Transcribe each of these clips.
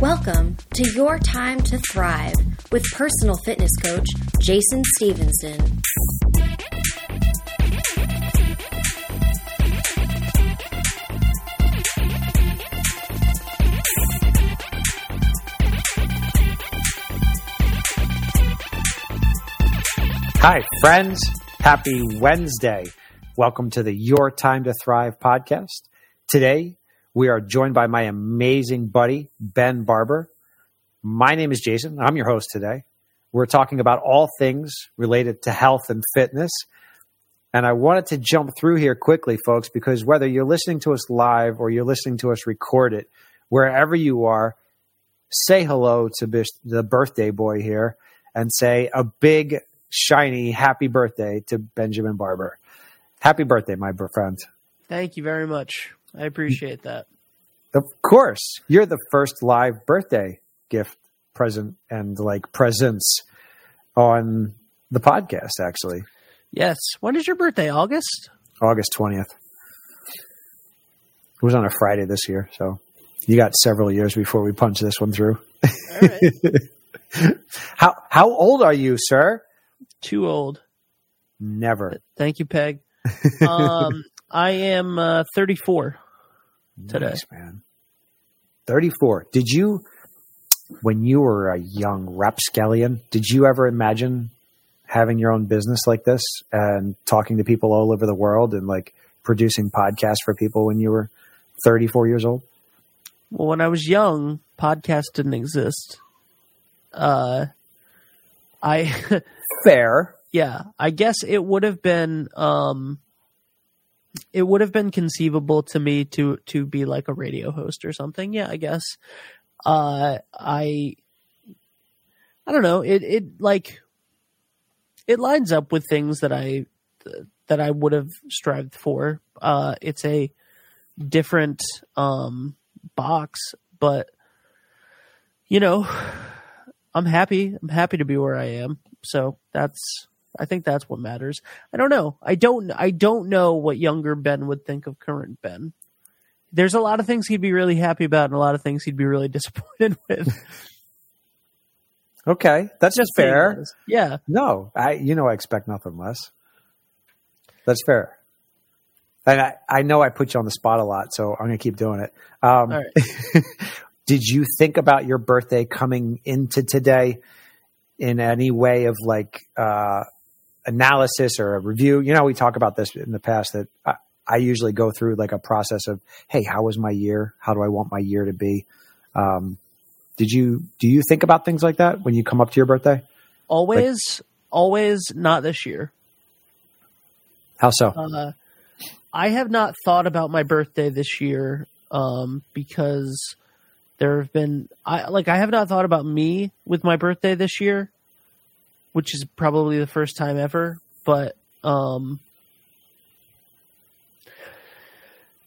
Welcome to Your Time to Thrive with personal fitness coach Jason Stevenson. Hi, friends. Happy Wednesday. Welcome to the Your Time to Thrive podcast. Today, we are joined by my amazing buddy, Ben Barber. My name is Jason. I'm your host today. We're talking about all things related to health and fitness. And I wanted to jump through here quickly, folks, because whether you're listening to us live or you're listening to us record it, wherever you are, say hello to the birthday boy here and say a big shiny happy birthday to Benjamin Barber. Happy birthday, my friend. Thank you very much. I appreciate that. Of course. You're the first live birthday gift present and like presents on the podcast, actually. Yes. When is your birthday? August? August 20th. It was on a Friday this year, so you got several years before we punch this one through. how how old are you, sir? Too old. Never. Thank you, Peg. Um, I am uh, 34 today. Nice, man. 34. Did you, when you were a young rapscallion, did you ever imagine having your own business like this and talking to people all over the world and like producing podcasts for people when you were 34 years old? Well, when I was young, podcasts didn't exist. Uh, I fair. Yeah, I guess it would have been um it would have been conceivable to me to to be like a radio host or something. Yeah, I guess. Uh I I don't know. It it like it lines up with things that I that I would have strived for. Uh it's a different um box, but you know, I'm happy. I'm happy to be where I am. So that's I think that's what matters. I don't know. I don't I don't know what younger Ben would think of current Ben. There's a lot of things he'd be really happy about and a lot of things he'd be really disappointed with. okay, that's just fair. Yeah. No, I you know I expect nothing less. That's fair. And I, I know I put you on the spot a lot, so I'm going to keep doing it. Um, did you think about your birthday coming into today in any way of like uh, analysis or a review. You know, we talk about this in the past that I, I, usually go through like a process of, hey, how was my year? How do I want my year to be? Um, did you do you think about things like that when you come up to your birthday? Always, like, always not this year. How so? Uh, I have not thought about my birthday this year um, because there have been I like I have not thought about me with my birthday this year, which is probably the first time ever, but um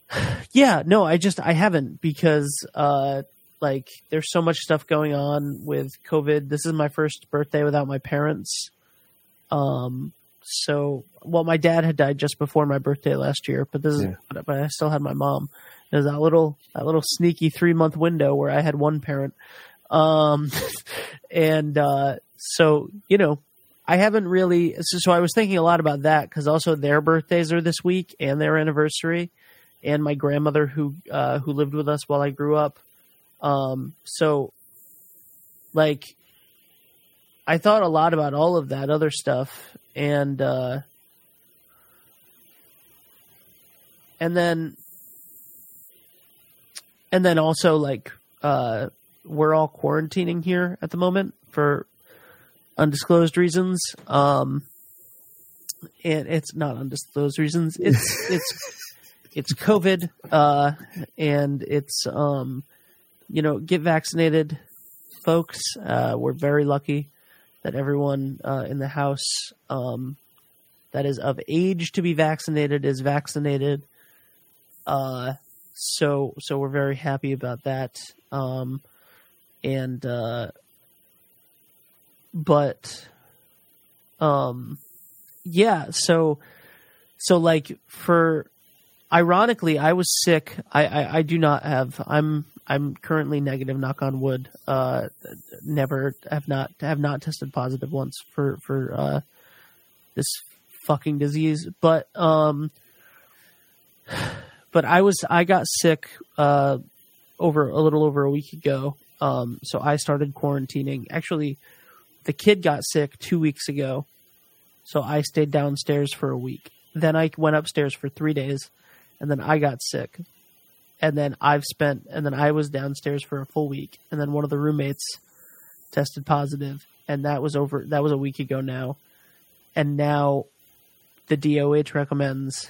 yeah, no, I just I haven't because uh like there's so much stuff going on with COVID. This is my first birthday without my parents. Um so well my dad had died just before my birthday last year, but this is yeah. but I still had my mom. There's that little that little sneaky three month window where I had one parent, um, and uh, so you know I haven't really. So, so I was thinking a lot about that because also their birthdays are this week and their anniversary, and my grandmother who uh, who lived with us while I grew up. Um, so like I thought a lot about all of that other stuff and uh and then and then also like uh, we're all quarantining here at the moment for undisclosed reasons. Um, and it's not undisclosed reasons. It's it's it's COVID, uh, and it's um, you know, get vaccinated, folks. Uh, we're very lucky that everyone uh, in the house um, that is of age to be vaccinated is vaccinated. Uh, so so we're very happy about that. Um, and uh, but um, yeah. So so like for ironically, I was sick. I, I, I do not have. I'm I'm currently negative. Knock on wood. Uh, never have not have not tested positive once for for uh, this fucking disease. But um, but I was I got sick uh over a little over a week ago. Um, so I started quarantining. Actually, the kid got sick two weeks ago, so I stayed downstairs for a week. Then I went upstairs for three days, and then I got sick. And then I've spent, and then I was downstairs for a full week, and then one of the roommates tested positive, and that was over. That was a week ago now, and now the DOH recommends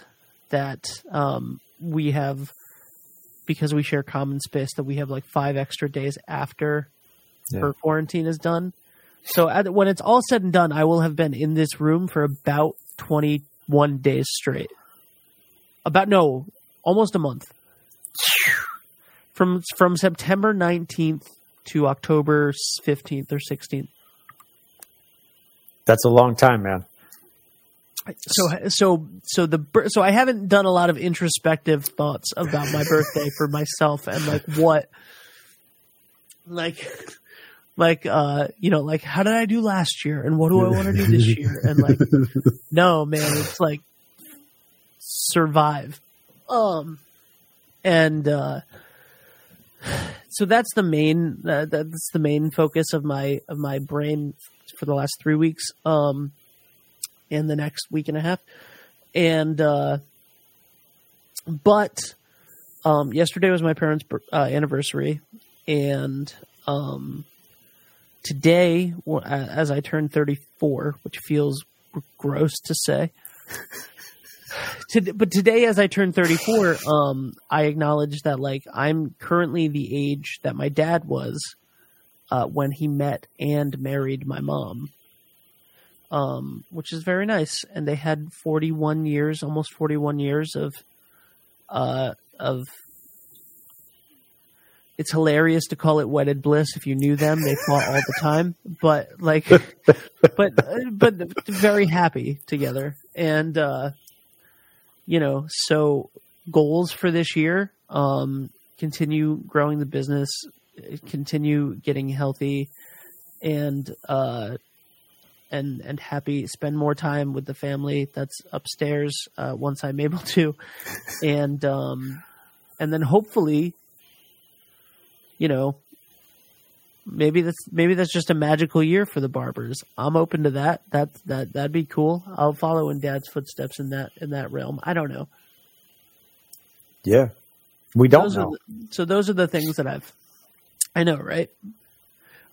that um, we have because we share common space that we have like five extra days after Yeah. her quarantine is done. So at, when it's all said and done, I will have been in this room for about 21 days straight. About no, almost a month. From from September 19th to October 15th or 16th. That's a long time, man. So so so the so I haven't done a lot of introspective thoughts about my birthday for myself and like what like like uh you know like how did I do last year? And what do I want to do this year? And like no man it's like survive. Um and uh so that's the main uh, that's the main focus of my of my brain for the last 3 weeks um in the next week and a half. And uh, but um, yesterday was my parents' uh, anniversary, and um, today, as I thirty four, which feels gross to say. But today, as I turned 34, um, I acknowledge that like I'm currently the age that my dad was uh, when he met and married my mom um, which is very nice. And they had 41 years, almost 41 years of, uh, of. It's hilarious to call it wedded bliss. If you knew them, they fought all the time, but like, but but very happy together. And uh, you know, so goals for this year: um, continue growing the business, continue getting healthy, and uh, and and happy spend more time with the family that's upstairs uh, once i'm able to and um and then hopefully you know maybe that's maybe that's just a magical year for the barbers i'm open to that that that that'd be cool i'll follow in dad's footsteps in that in that realm i don't know Yeah. We don't those know. The, so those are the things that I've. I know, right?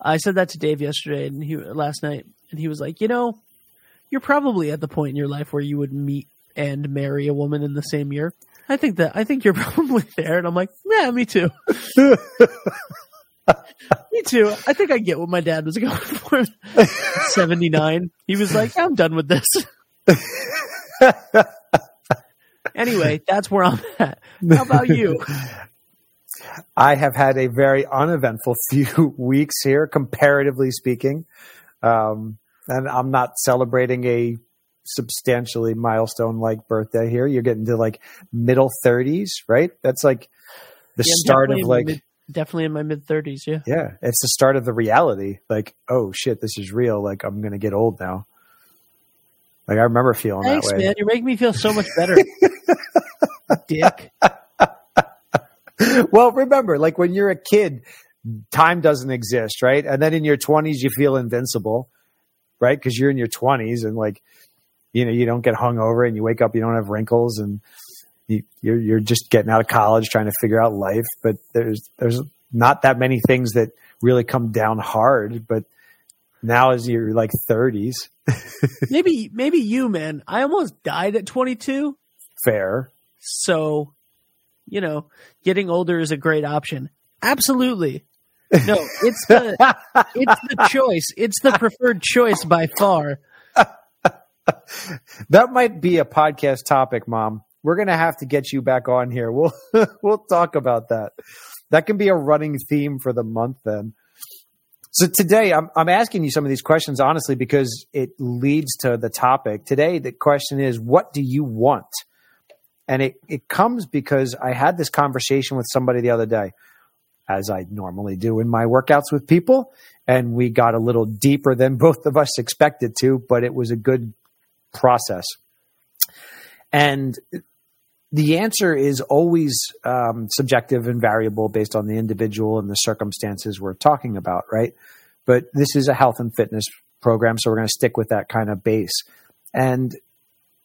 I said that to Dave yesterday and he last night, and he was like, "You know, you're probably at the point in your life where you would meet and marry a woman in the same year." I think that I think you're probably there, and I'm like, "Yeah, me too." me too. I think I get what my dad was going for. Seventy nine. He was like, "I'm done with this." anyway, that's where I'm at. How about you? I have had a very uneventful few weeks here, comparatively speaking. Um, and I'm not celebrating a substantially milestone like birthday here. You're getting to like middle 30s, right? That's like the Yeah, start of definitely in my like, mid- definitely in my mid thirties. Yeah, yeah, it's the start of the reality. Like, oh shit, this is real. Like, I'm going to get old now. Like, I remember feeling thanks, that way. man. You're making me feel so much better, Dick. well, remember, like when you're a kid, time doesn't exist, right? And then in your 20s, you feel invincible, right? Because you're in your 20s and like, you know, you don't get hung over and you wake up, you don't have wrinkles and you, you're, you're just getting out of college trying to figure out life. But there's, there's not that many things that really come down hard. But now as you're like 30s, Maybe, maybe you, man. I almost died at 22, fair. so you know, getting older is a great option. Absolutely. No, it's the it's the choice. It's the preferred choice by far. That might be a podcast topic, Mom. We're gonna have to get you back on here. We'll we'll talk about that. That can be a running theme for the month then. So today I'm I'm asking you some of these questions honestly because it leads to the topic. Today the question is what do you want? And it, it comes because I had this conversation with somebody the other day. as I normally do in my workouts with people. And we got a little deeper than both of us expected to, but it was a good process. And the answer is always um, subjective and variable based on the individual and the circumstances we're talking about, right? But this is a health and fitness program, so we're going to stick with that kind of base. And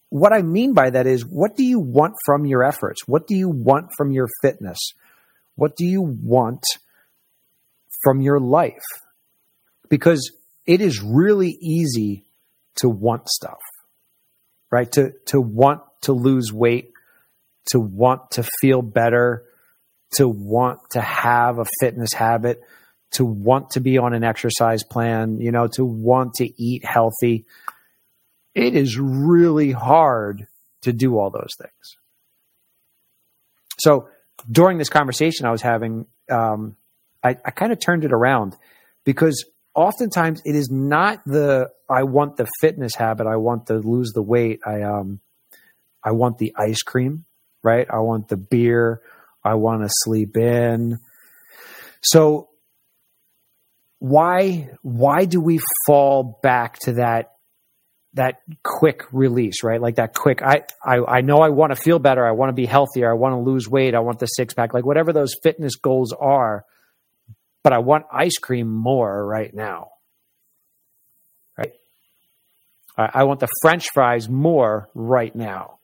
what I mean by that is, what do you want from your efforts? What do you want from your fitness? What do you want from your life? Because it is really easy to want stuff, right? To, to want to lose weight, to want to feel better, to want to have a fitness habit, to want to be on an exercise plan, you know, to want to eat healthy. It is really hard to do all those things. So during this conversation I was having, um, I, I kind of turned it around because oftentimes it is not the I want the fitness habit, I want to lose the weight, I um, I want the ice cream, right? I want the beer, I want to sleep in. So why why do we fall back to that that quick release, right? Like that quick, I, I, I know I want to feel better. I want to be healthier. I want to lose weight. I want the six pack, like whatever those fitness goals are. But I want ice cream more right now. Right. I, want the French fries more right now.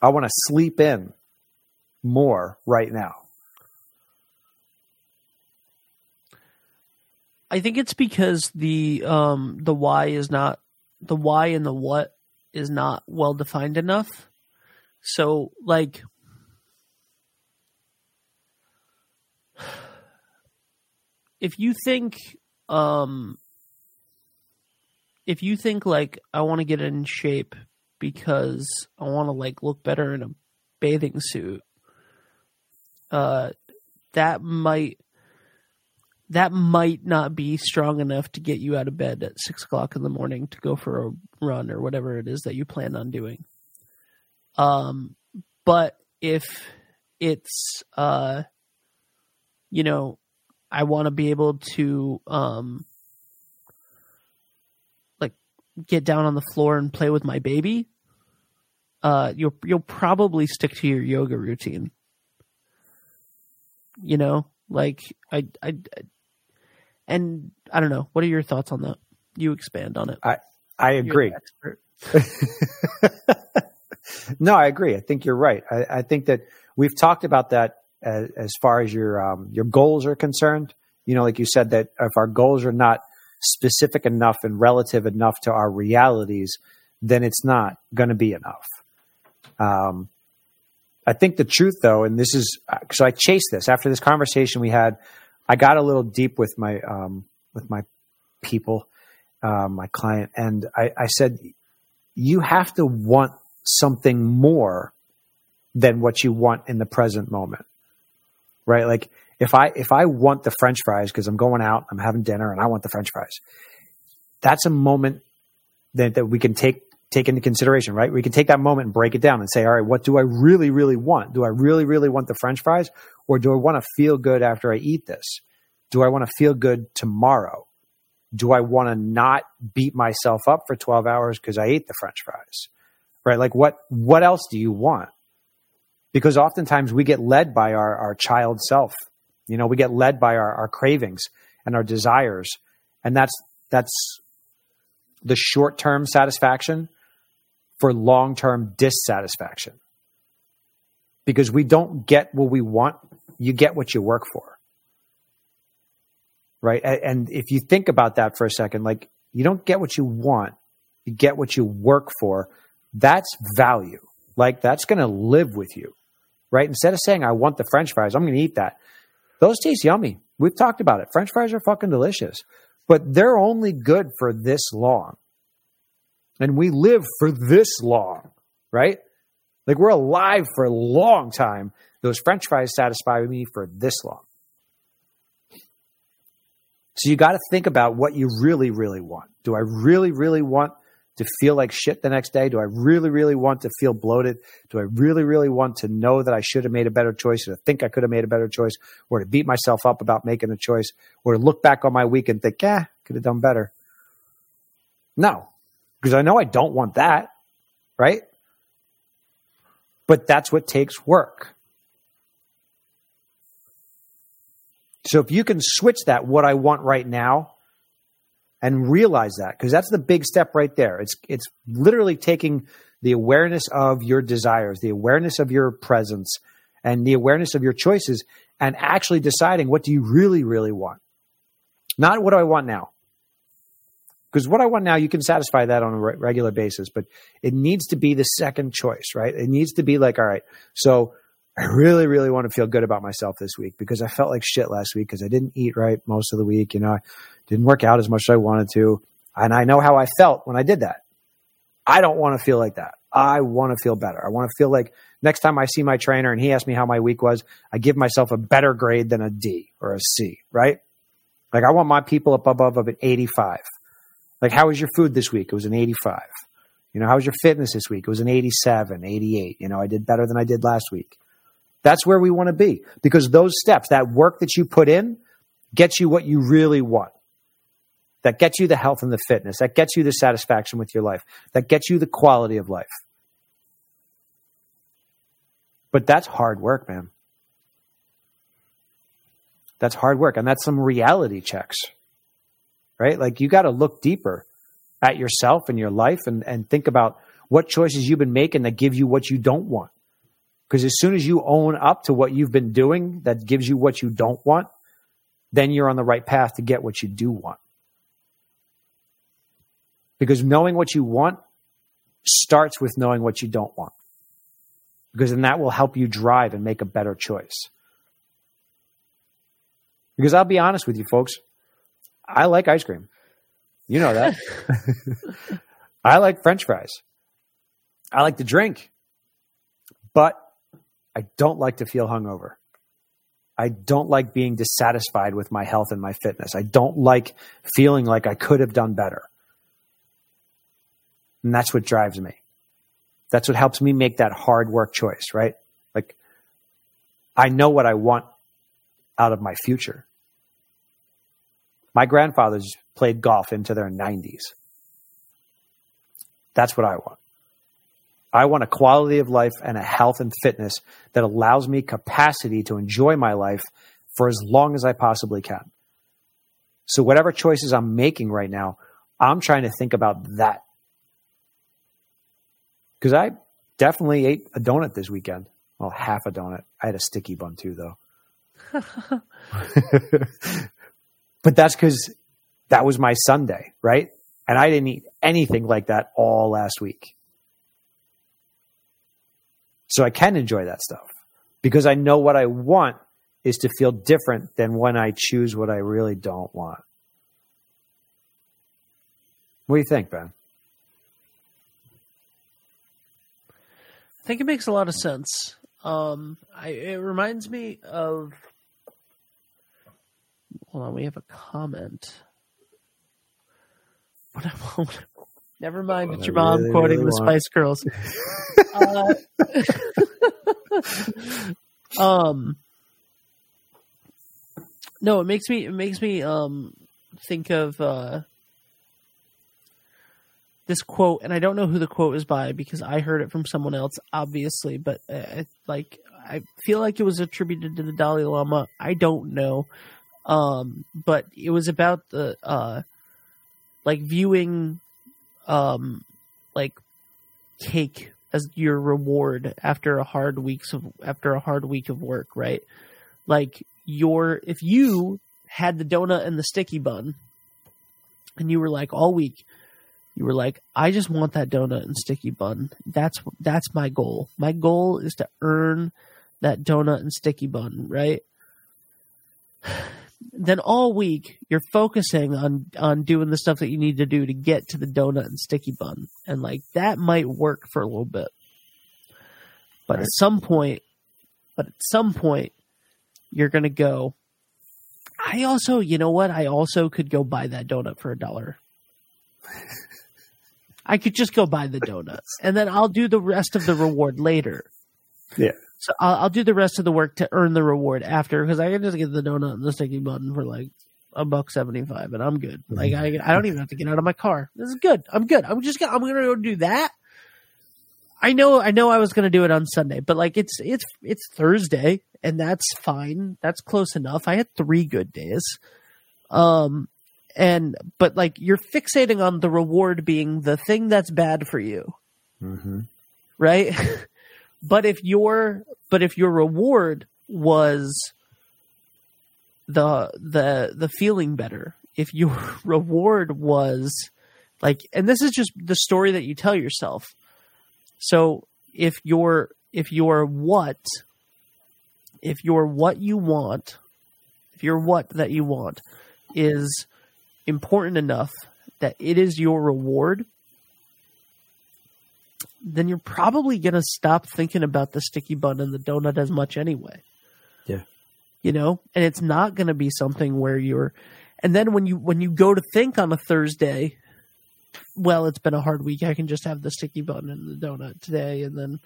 I want to sleep in more right now. I think it's because the um the why is not the why and the what is not well defined enough. So like if you think um if you think like I want to get in shape because I want to like look better in a bathing suit uh that might that might not be strong enough to get you out of bed at six o'clock in the morning to go for a run or whatever it is that you plan on doing. Um, but if it's, uh, you know, I want to be able to, um, like get down on the floor and play with my baby, uh, you'll, you'll probably stick to your yoga routine. You know, like I, I, and I don't know. What are your thoughts on that? You expand on it. I I agree. no, I agree. I think you're right. I, I think that we've talked about that as, as far as your um, your goals are concerned. You know, like you said, that if our goals are not specific enough and relative enough to our realities, then it's not going to be enough. Um, I think the truth, though, and this is so I chased this after this conversation we had I got a little deep with my um, with my people, uh, my client, and I, I said, you have to want something more than what you want in the present moment, right? Like if I if I want the French fries because I'm going out, I'm having dinner, and I want the French fries, that's a moment that, that we can take take into consideration, right? We can take that moment and break it down and say, all right, what do I really, really want? Do I really, really want the French fries or do I want to feel good after I eat this? Do I want to feel good tomorrow? Do I want to not beat myself up for 12 hours because I ate the French fries? Right? Like what, what else do you want? Because oftentimes we get led by our, our child self. You know, we get led by our, our cravings and our desires. And that's, that's the short term satisfaction for long term dissatisfaction. Because we don't get what we want, you get what you work for. Right. And if you think about that for a second, like you don't get what you want, you get what you work for. That's value. Like that's going to live with you. Right. Instead of saying, I want the French fries, I'm going to eat that. Those taste yummy. We've talked about it. French fries are fucking delicious, but they're only good for this long and we live for this long, right? Like we're alive for a long time. Those french fries satisfy me for this long. So you got to think about what you really, really want. Do I really, really want to feel like shit the next day? Do I really, really want to feel bloated? Do I really, really want to know that I should have made a better choice or to think I could have made a better choice or to beat myself up about making a choice or to look back on my week and think, yeah, could have done better? No, because I know I don't want that, right? But that's what takes work. So if you can switch that, what I want right now, and realize that, because that's the big step right there. It's it's literally taking the awareness of your desires, the awareness of your presence, and the awareness of your choices, and actually deciding what do you really, really want. Not what do I want now. Because what I want now, you can satisfy that on a re- regular basis, but it needs to be the second choice, right? It needs to be like, all right, so I really, really want to feel good about myself this week because I felt like shit last week because I didn't eat right most of the week. You know, I didn't work out as much as I wanted to. And I know how I felt when I did that. I don't want to feel like that. I want to feel better. I want to feel like next time I see my trainer and he asks me how my week was, I give myself a better grade than a D or a C, right? Like I want my people up above of an 85. Like, how was your food this week? It was an 85. You know, how was your fitness this week? It was an 87, 88. You know, I did better than I did last week. That's where we want to be because those steps, that work that you put in, gets you what you really want. That gets you the health and the fitness. That gets you the satisfaction with your life. That gets you the quality of life. But that's hard work, man. That's hard work. And that's some reality checks, right? Like you got to look deeper at yourself and your life and, and think about what choices you've been making that give you what you don't want. Because as soon as you own up to what you've been doing that gives you what you don't want, then you're on the right path to get what you do want. Because knowing what you want starts with knowing what you don't want. Because then that will help you drive and make a better choice. Because I'll be honest with you, folks, I like ice cream. You know that. I like french fries. I like to drink. But I don't like to feel hungover. I don't like being dissatisfied with my health and my fitness. I don't like feeling like I could have done better. And that's what drives me. That's what helps me make that hard work choice, right? Like, I know what I want out of my future. My grandfathers played golf into their 90s. That's what I want. I want a quality of life and a health and fitness that allows me capacity to enjoy my life for as long as I possibly can. So, whatever choices I'm making right now, I'm trying to think about that. Because I definitely ate a donut this weekend. Well, half a donut. I had a sticky bun too, though. but that's because that was my Sunday, right? And I didn't eat anything like that all last week. So I can enjoy that stuff because I know what I want is to feel different than when I choose what I really don't want. What do you think, Ben? I think it makes a lot of sense. Um, I, it reminds me of. Hold on, we have a comment. What, I what, Never mind, it's your mom really, quoting really the want. Spice Girls. uh, um, no, it makes me it makes me um think of uh this quote, and I don't know who the quote is by because I heard it from someone else, obviously, but uh, like I feel like it was attributed to the Dalai Lama. I don't know, um, but it was about the uh, like viewing um, like cake as your reward after a hard weeks of after a hard week of work, right? Like your if you had the donut and the sticky bun and you were like all week you were like I just want that donut and sticky bun. That's that's my goal. My goal is to earn that donut and sticky bun, right? Then all week you're focusing on on doing the stuff that you need to do to get to the donut and sticky bun and like that might work for a little bit but right. at some point but at some point you're going to go i also you know what i also could go buy that donut for a dollar I could just go buy the donuts and then I'll do the rest of the reward later. Yeah. So I'll, I'll do the rest of the work to earn the reward after because I can just get the donut and the sticky button for like a buck seventy five and I'm good. Like I, I don't even have to get out of my car. This is good. I'm good. I'm just gonna, I'm gonna go do that. I know I know I was gonna do it on Sunday, but like it's it's it's Thursday and that's fine. That's close enough. I had three good days. Um and but like you're fixating on the reward being the thing that's bad for you Mm-hmm. right but if your but if your reward was the the the feeling better if your reward was like and this is just the story that you tell yourself. So if your if your what if your what you want if your what that you want is important enough that it is your reward then you're probably going to stop thinking about the sticky bun and the donut as much anyway. Yeah. You know, and it's not going to be something where you're and then when you when you go to think on a Thursday, well, it's been a hard week. I can just have the sticky bun and the donut today and then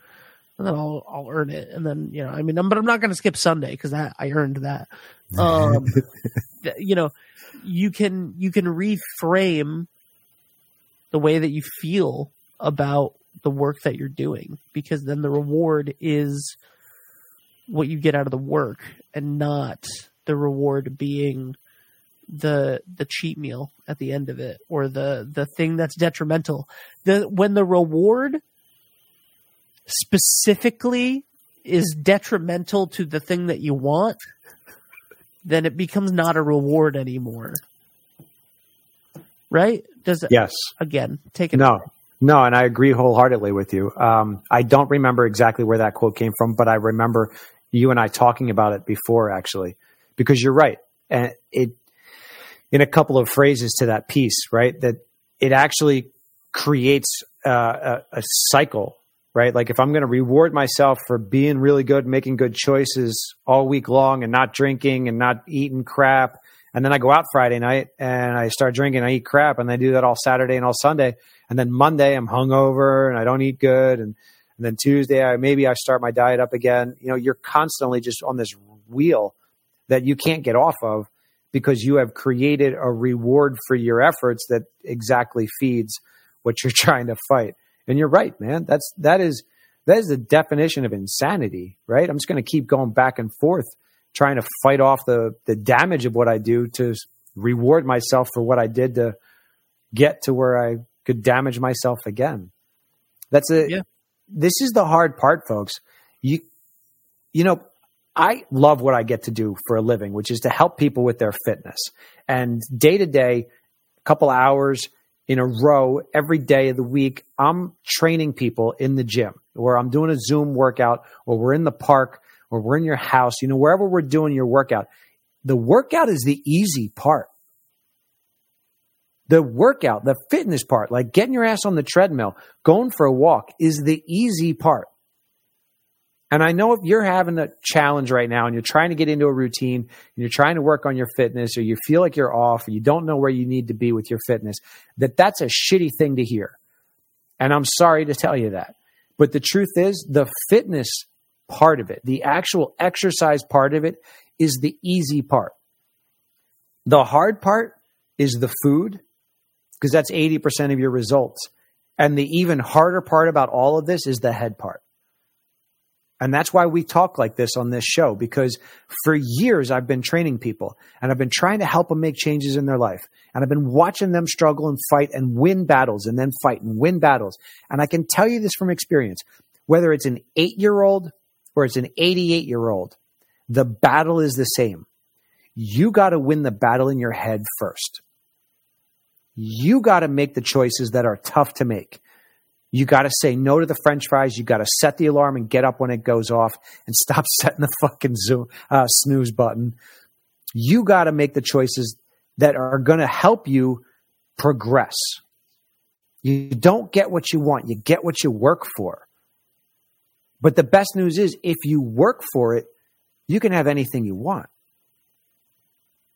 and then I'll I'll earn it and then, you know, I mean, I'm, but I'm not going to skip Sunday cuz that I earned that. Um you know, you can you can reframe the way that you feel about the work that you're doing because then the reward is what you get out of the work and not the reward being the the cheat meal at the end of it or the the thing that's detrimental. The when the reward specifically is detrimental to the thing that you want then it becomes not a reward anymore. Right? Does it Yes. again take it No, no, and I agree wholeheartedly with you. Um, I don't remember exactly where that quote came from, but I remember you and I talking about it before, actually, because you're right, and it in a couple of phrases to that piece, right? That it actually creates uh, a, a cycle, right? Like if I'm going to reward myself for being really good, making good choices all week long, and not drinking and not eating crap, and then I go out Friday night and I start drinking, I eat crap, and I do that all Saturday and all Sunday and then Monday I'm hungover and I don't eat good, and, and then Tuesday I maybe I start my diet up again. You know, you're constantly just on this wheel that you can't get off of because you have created a reward for your efforts that exactly feeds what you're trying to fight. And you're right, man. That's that is that is the definition of insanity, right? I'm just going to keep going back and forth trying to fight off the the damage of what I do to reward myself for what I did to get to where I could damage myself again. That's a Yeah. this is the hard part, folks. You you know, I love what I get to do for a living, which is to help people with their fitness. And day to day, a couple hours in a row every day of the week, I'm training people in the gym or I'm doing a Zoom workout or we're in the park or we're in your house, you know, wherever we're doing your workout. The workout is the easy part the workout, the fitness part, like getting your ass on the treadmill, going for a walk is the easy part. And I know if you're having a challenge right now and you're trying to get into a routine and you're trying to work on your fitness or you feel like you're off or you don't know where you need to be with your fitness, that that's a shitty thing to hear. And I'm sorry to tell you that. But the truth is, the fitness part of it, the actual exercise part of it, is the easy part. The hard part is the food because that's 80% of your results. And the even harder part about all of this is the head part. And that's why we talk like this on this show because for years I've been training people and I've been trying to help them make changes in their life. And I've been watching them struggle and fight and win battles and then fight and win battles. And I can tell you this from experience whether it's an eight year old or it's an 88 year old, the battle is the same. You got to win the battle in your head first you got to make the choices that are tough to make. You got to say no to the french fries. You got to set the alarm and get up when it goes off and stop setting the fucking zoom, uh, snooze button. You got to make the choices that are going to help you progress. You don't get what you want, you get what you work for. But the best news is if you work for it, you can have anything you want.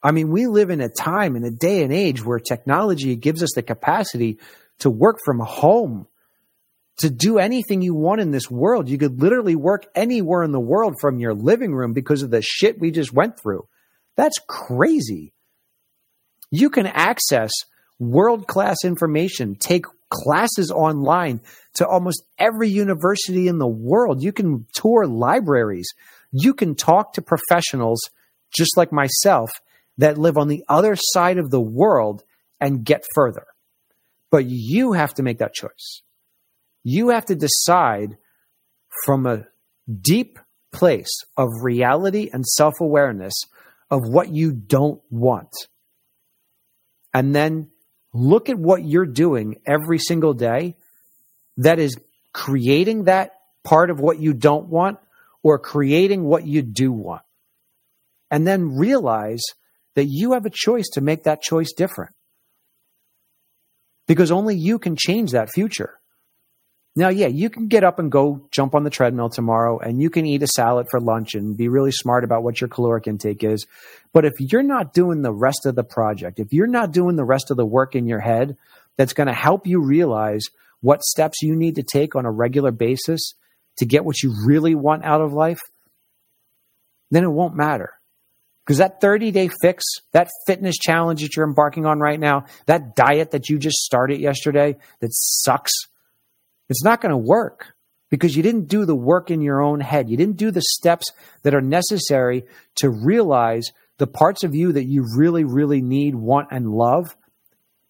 I mean, we live in a time, in a day and age where technology gives us the capacity to work from home, to do anything you want in this world. You could literally work anywhere in the world from your living room because of the shit we just went through. That's crazy. You can access world class information, take classes online to almost every university in the world. You can tour libraries. You can talk to professionals just like myself that live on the other side of the world and get further. But you have to make that choice. You have to decide from a deep place of reality and self awareness of what you don't want. And then look at what you're doing every single day that is creating that part of what you don't want or creating what you do want. And then realize that you have a choice to make that choice different. Because only you can change that future. Now, yeah, you can get up and go jump on the treadmill tomorrow and you can eat a salad for lunch and be really smart about what your caloric intake is. But if you're not doing the rest of the project, if you're not doing the rest of the work in your head that's going to help you realize what steps you need to take on a regular basis to get what you really want out of life, then it won't matter. Because that 30 day fix, that fitness challenge that you're embarking on right now, that diet that you just started yesterday that sucks, it's not going to work because you didn't do the work in your own head. You didn't do the steps that are necessary to realize the parts of you that you really, really need, want, and love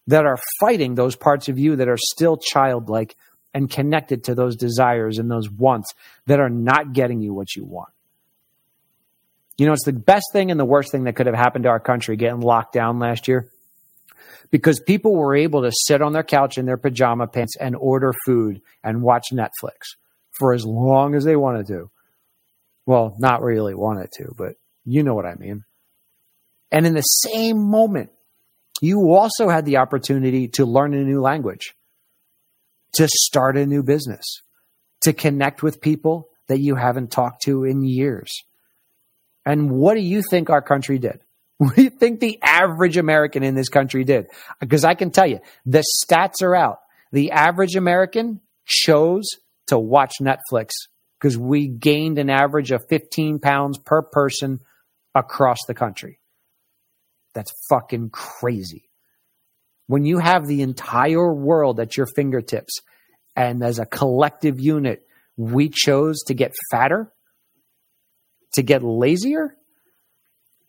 that are fighting those parts of you that are still childlike and connected to those desires and those wants that are not getting you what you want. You know, it's the best thing and the worst thing that could have happened to our country getting locked down last year because people were able to sit on their couch in their pajama pants and order food and watch Netflix for as long as they wanted to. Well, not really wanted to, but you know what I mean. And in the same moment, you also had the opportunity to learn a new language, to start a new business, to connect with people that you haven't talked to in years. And what do you think our country did? What do you think the average American in this country did? Because I can tell you, the stats are out. The average American chose to watch Netflix because we gained an average of 15 pounds per person across the country. That's fucking crazy. When you have the entire world at your fingertips and as a collective unit, we chose to get fatter, to get lazier.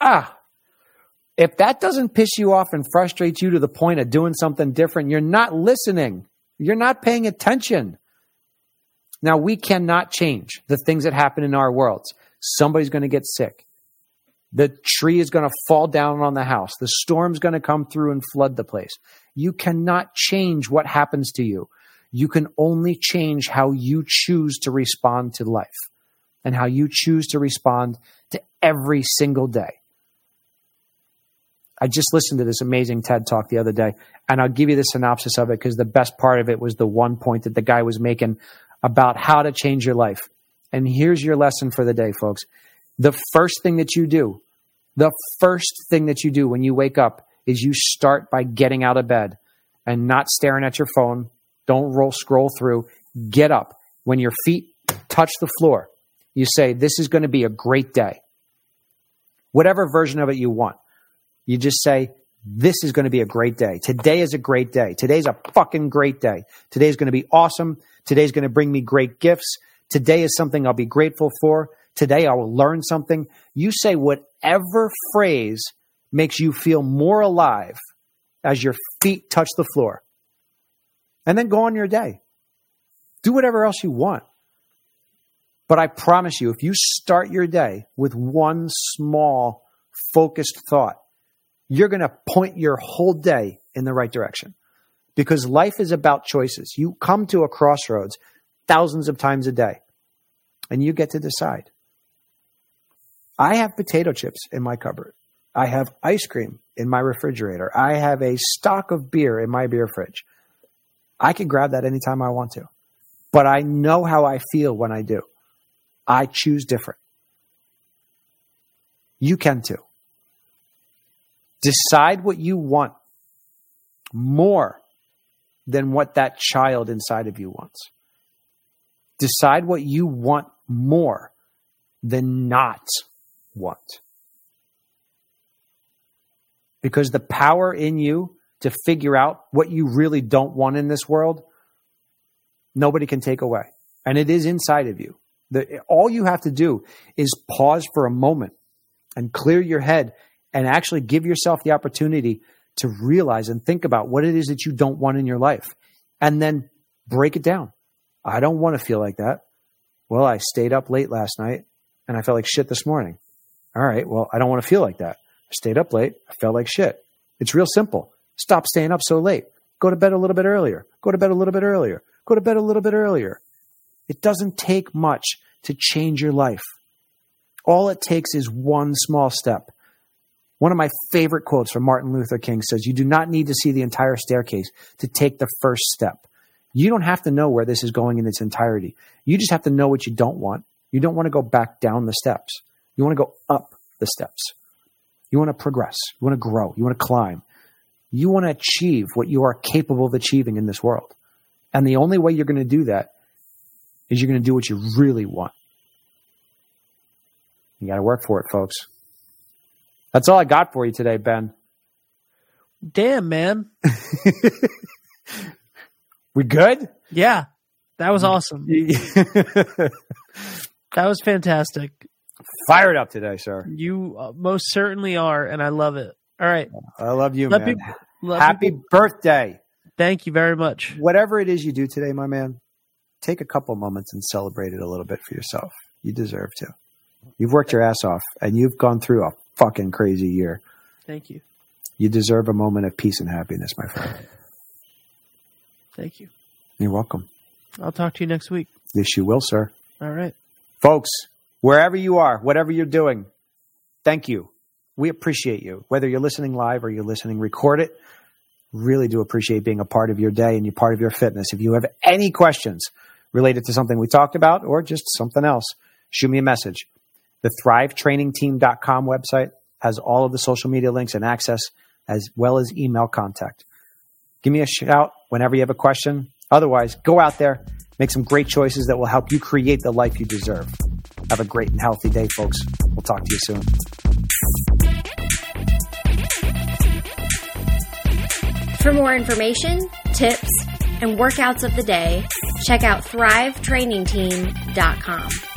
Ah, if that doesn't piss you off and frustrate you to the point of doing something different, you're not listening. You're not paying attention. Now, we cannot change the things that happen in our worlds. Somebody's going to get sick. The tree is going to fall down on the house. The storm's going to come through and flood the place. You cannot change what happens to you. You can only change how you choose to respond to life and how you choose to respond to every single day. I just listened to this amazing TED talk the other day, and I'll give you the synopsis of it because the best part of it was the one point that the guy was making about how to change your life. And here's your lesson for the day, folks. The first thing that you do, the first thing that you do when you wake up is you start by getting out of bed and not staring at your phone. Don't roll, scroll through. Get up. When your feet touch the floor, you say, This is going to be a great day. Whatever version of it you want. You just say, this is going to be a great day. Today is a great day. Today's a fucking great day. Today's going to be awesome. Today's going to bring me great gifts. Today is something I'll be grateful for. Today I will learn something. You say whatever phrase makes you feel more alive as your feet touch the floor. And then go on your day. Do whatever else you want. But I promise you, if you start your day with one small focused thought, you're going to point your whole day in the right direction because life is about choices. You come to a crossroads thousands of times a day and you get to decide. I have potato chips in my cupboard. I have ice cream in my refrigerator. I have a stock of beer in my beer fridge. I can grab that anytime I want to. But I know how I feel when I do. I choose different. You can too. Decide what you want more than what that child inside of you wants. Decide what you want more than not want. Because the power in you to figure out what you really don't want in this world, nobody can take away. And it is inside of you. The, all you have to do is pause for a moment and clear your head and actually give yourself the opportunity to realize and think about what it is that you don't want in your life and then break it down. I don't want to feel like that. Well, I stayed up late last night and I felt like shit this morning. All right. Well, I don't want to feel like that. I stayed up late. I felt like shit. It's real simple. Stop staying up so late. Go to bed a little bit earlier. Go to bed a little bit earlier. Go to bed a little bit earlier. It doesn't take much to change your life. All it takes is one small step. One of my favorite quotes from Martin Luther King says, You do not need to see the entire staircase to take the first step. You don't have to know where this is going in its entirety. You just have to know what you don't want. You don't want to go back down the steps. You want to go up the steps. You want to progress. You want to grow. You want to climb. You want to achieve what you are capable of achieving in this world. And the only way you're going to do that is you're going to do what you really want. You got to work for it, folks. That's all I got for you today, Ben. Damn, man. we good? Yeah. That was awesome. that was fantastic. Fired up today, sir. You uh, most certainly are, and I love it. All right. I love you, Let man. people- Happy people- birthday. Thank you very much. Whatever it is you do today, my man, take a couple moments and celebrate it a little bit for yourself. You deserve to. You've worked your ass off and you've gone through a fucking crazy year. Thank you. You deserve a moment of peace and happiness, my friend. Thank you. You're welcome. I'll talk to you next week. Yes, you will, sir. All right. Folks, wherever you are, whatever you're doing, thank you. We appreciate you. Whether you're listening live or you're listening record it, really do appreciate being a part of your day and you're part of your fitness. If you have any questions related to something we talked about or just something else, shoot me a message. The thrivetrainingteam.com website has all of the social media links and access as well as email contact. Give me a shout whenever you have a question. Otherwise, go out there, make some great choices that will help you create the life you deserve. Have a great and healthy day, folks. We'll talk to you soon. For more information, tips, and workouts of the day, check out thrivetrainingteam.com.